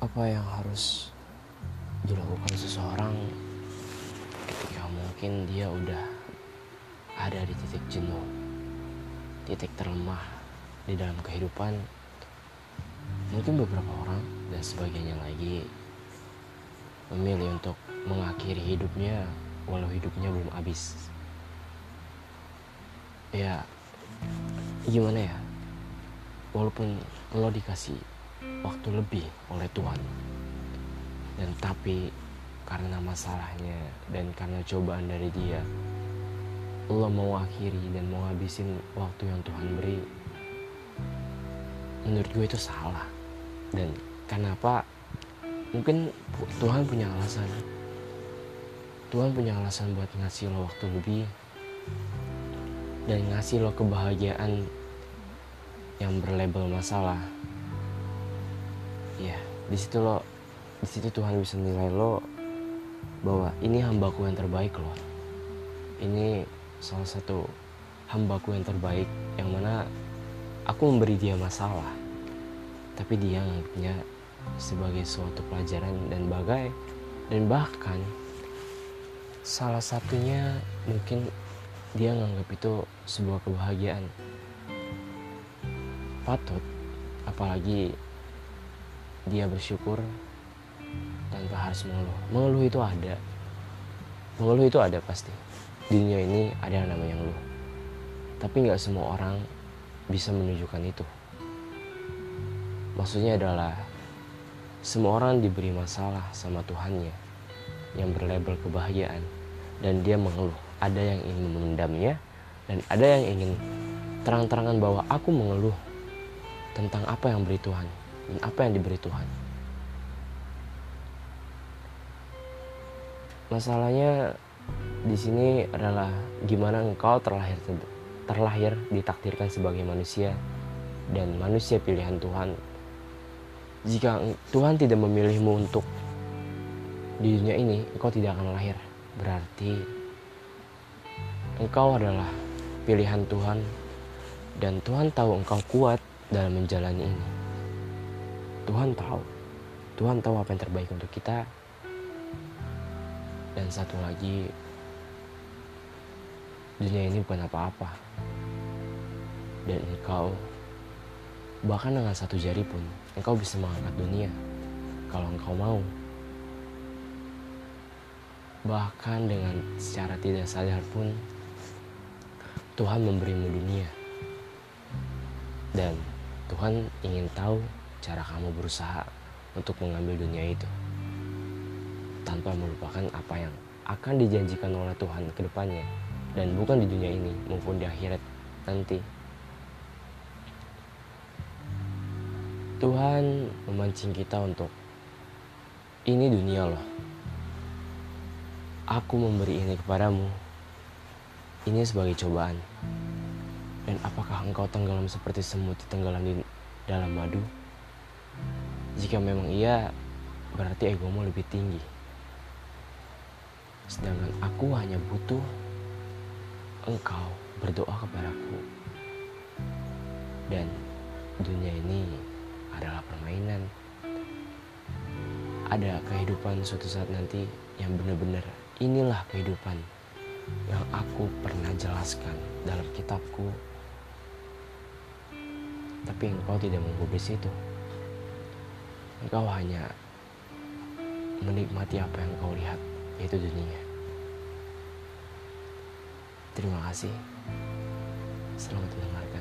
apa yang harus dilakukan seseorang ketika mungkin dia udah ada di titik jenuh, titik terlemah di dalam kehidupan. Mungkin beberapa orang dan sebagainya lagi memilih untuk mengakhiri hidupnya walau hidupnya belum habis. Ya, gimana ya? Walaupun lo dikasih waktu lebih oleh Tuhan, dan tapi karena masalahnya dan karena cobaan dari Dia, lo mau akhiri dan mau habisin waktu yang Tuhan beri. Menurut gue itu salah. Dan kenapa? Mungkin Tuhan punya alasan. Tuhan punya alasan buat ngasih lo waktu lebih dan ngasih lo kebahagiaan yang berlabel masalah. Ya, di situ lo, di situ Tuhan bisa nilai lo bahwa ini hambaku yang terbaik loh. Ini salah satu hambaku yang terbaik yang mana aku memberi dia masalah, tapi dia nganggapnya sebagai suatu pelajaran dan bagai dan bahkan salah satunya mungkin dia nganggap itu sebuah kebahagiaan patut apalagi dia bersyukur tanpa harus mengeluh. Mengeluh itu ada. Mengeluh itu ada pasti. Di dunia ini ada yang namanya ngeluh. Tapi nggak semua orang bisa menunjukkan itu. Maksudnya adalah semua orang diberi masalah sama Tuhannya yang berlabel kebahagiaan. Dan dia mengeluh. Ada yang ingin memendamnya dan ada yang ingin terang-terangan bahwa aku mengeluh tentang apa yang beri Tuhan dan apa yang diberi Tuhan. Masalahnya di sini adalah gimana engkau terlahir terlahir ditakdirkan sebagai manusia dan manusia pilihan Tuhan jika Tuhan tidak memilihmu untuk di dunia ini, engkau tidak akan lahir. Berarti engkau adalah pilihan Tuhan dan Tuhan tahu engkau kuat dalam menjalani ini. Tuhan tahu. Tuhan tahu apa yang terbaik untuk kita. Dan satu lagi, dunia ini bukan apa-apa. Dan engkau bahkan dengan satu jari pun engkau bisa mengangkat dunia kalau engkau mau. Bahkan dengan secara tidak sadar pun Tuhan memberimu dunia. Dan Tuhan ingin tahu cara kamu berusaha untuk mengambil dunia itu. Tanpa melupakan apa yang akan dijanjikan oleh Tuhan ke depannya. Dan bukan di dunia ini maupun di akhirat nanti. Tuhan memancing kita untuk ini dunia loh. Aku memberi ini kepadamu. Ini sebagai cobaan. Dan apakah engkau tenggelam seperti semut tenggelam di dalam madu? Jika memang iya, berarti egomu lebih tinggi. Sedangkan aku hanya butuh engkau berdoa kepadaku. Dan dunia ini adalah permainan. Ada kehidupan suatu saat nanti yang benar-benar inilah kehidupan yang aku pernah jelaskan dalam kitabku. Tapi engkau tidak menggubris itu. Engkau hanya menikmati apa yang kau lihat, yaitu dunia. Terima kasih. Selamat mendengar.